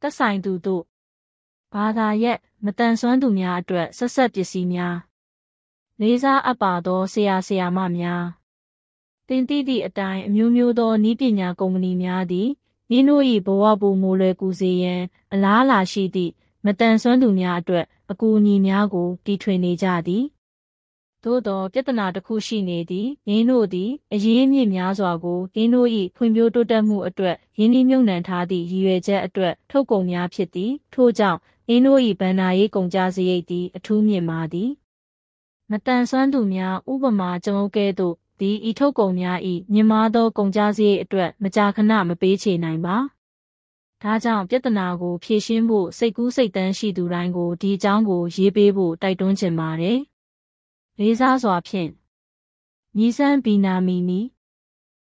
သက်ဆိုင်သူတို့ဘာသာရက်မတန်ဆွမ်းသူများအတွက်ဆက်ဆက်ပစ္စည်းများလေးစားအပ်ပါသောဆရာဆရာမများတင်တိသည့်အတိုင်းအမျိုးမျိုးသောဤပညာကုမ္ပဏီများသည်မိတို့၏ဘဝပုံမူလွယ်ကူစေရန်အလားအလာရှိသည့်မတန်ဆွမ်းသူများအတွက်အကူအညီများကိုတီထွင်နေကြသည် သို့သောပြဿနာတစ်ခုရှိနေသည်ရင်းတို့သည်အရေးမြစ်များစွာကိုရင်းတို့၏ဖွံ့ဖြိုးတိုးတက်မှုအတွက်ရင်းနှီးမြှုပ်နှံထားသည့်ရည်ရွယ်ချက်အတွက်ထုတ်ကုန်များဖြစ်သည်ထို့ကြောင့်ရင်းတို့၏ဗန္နာရေးကုန်ကြစရိတ်သည်အထူးမြင့်မာသည်မတန်ဆွမ်းသူများဥပမာကျွန်ုပ်ကဲ့သို့သည်ဤထုတ်ကုန်များ၏မြင့်မားသောကုန်ကြစရိတ်အတွက်မကြာခဏမပေးချေနိုင်ပါဒါကြောင့်ပြဿနာကိုဖြေရှင်းဖို့စိတ်ကူးစိတ်တမ်းရှိသူတိုင်းကိုဒီအကြောင်းကိုရေးပေးဖို့တိုက်တွန်းချင်ပါတယ်။ လေးစားစွာဖြင့်ညီဆန်းဘီနာမီနီ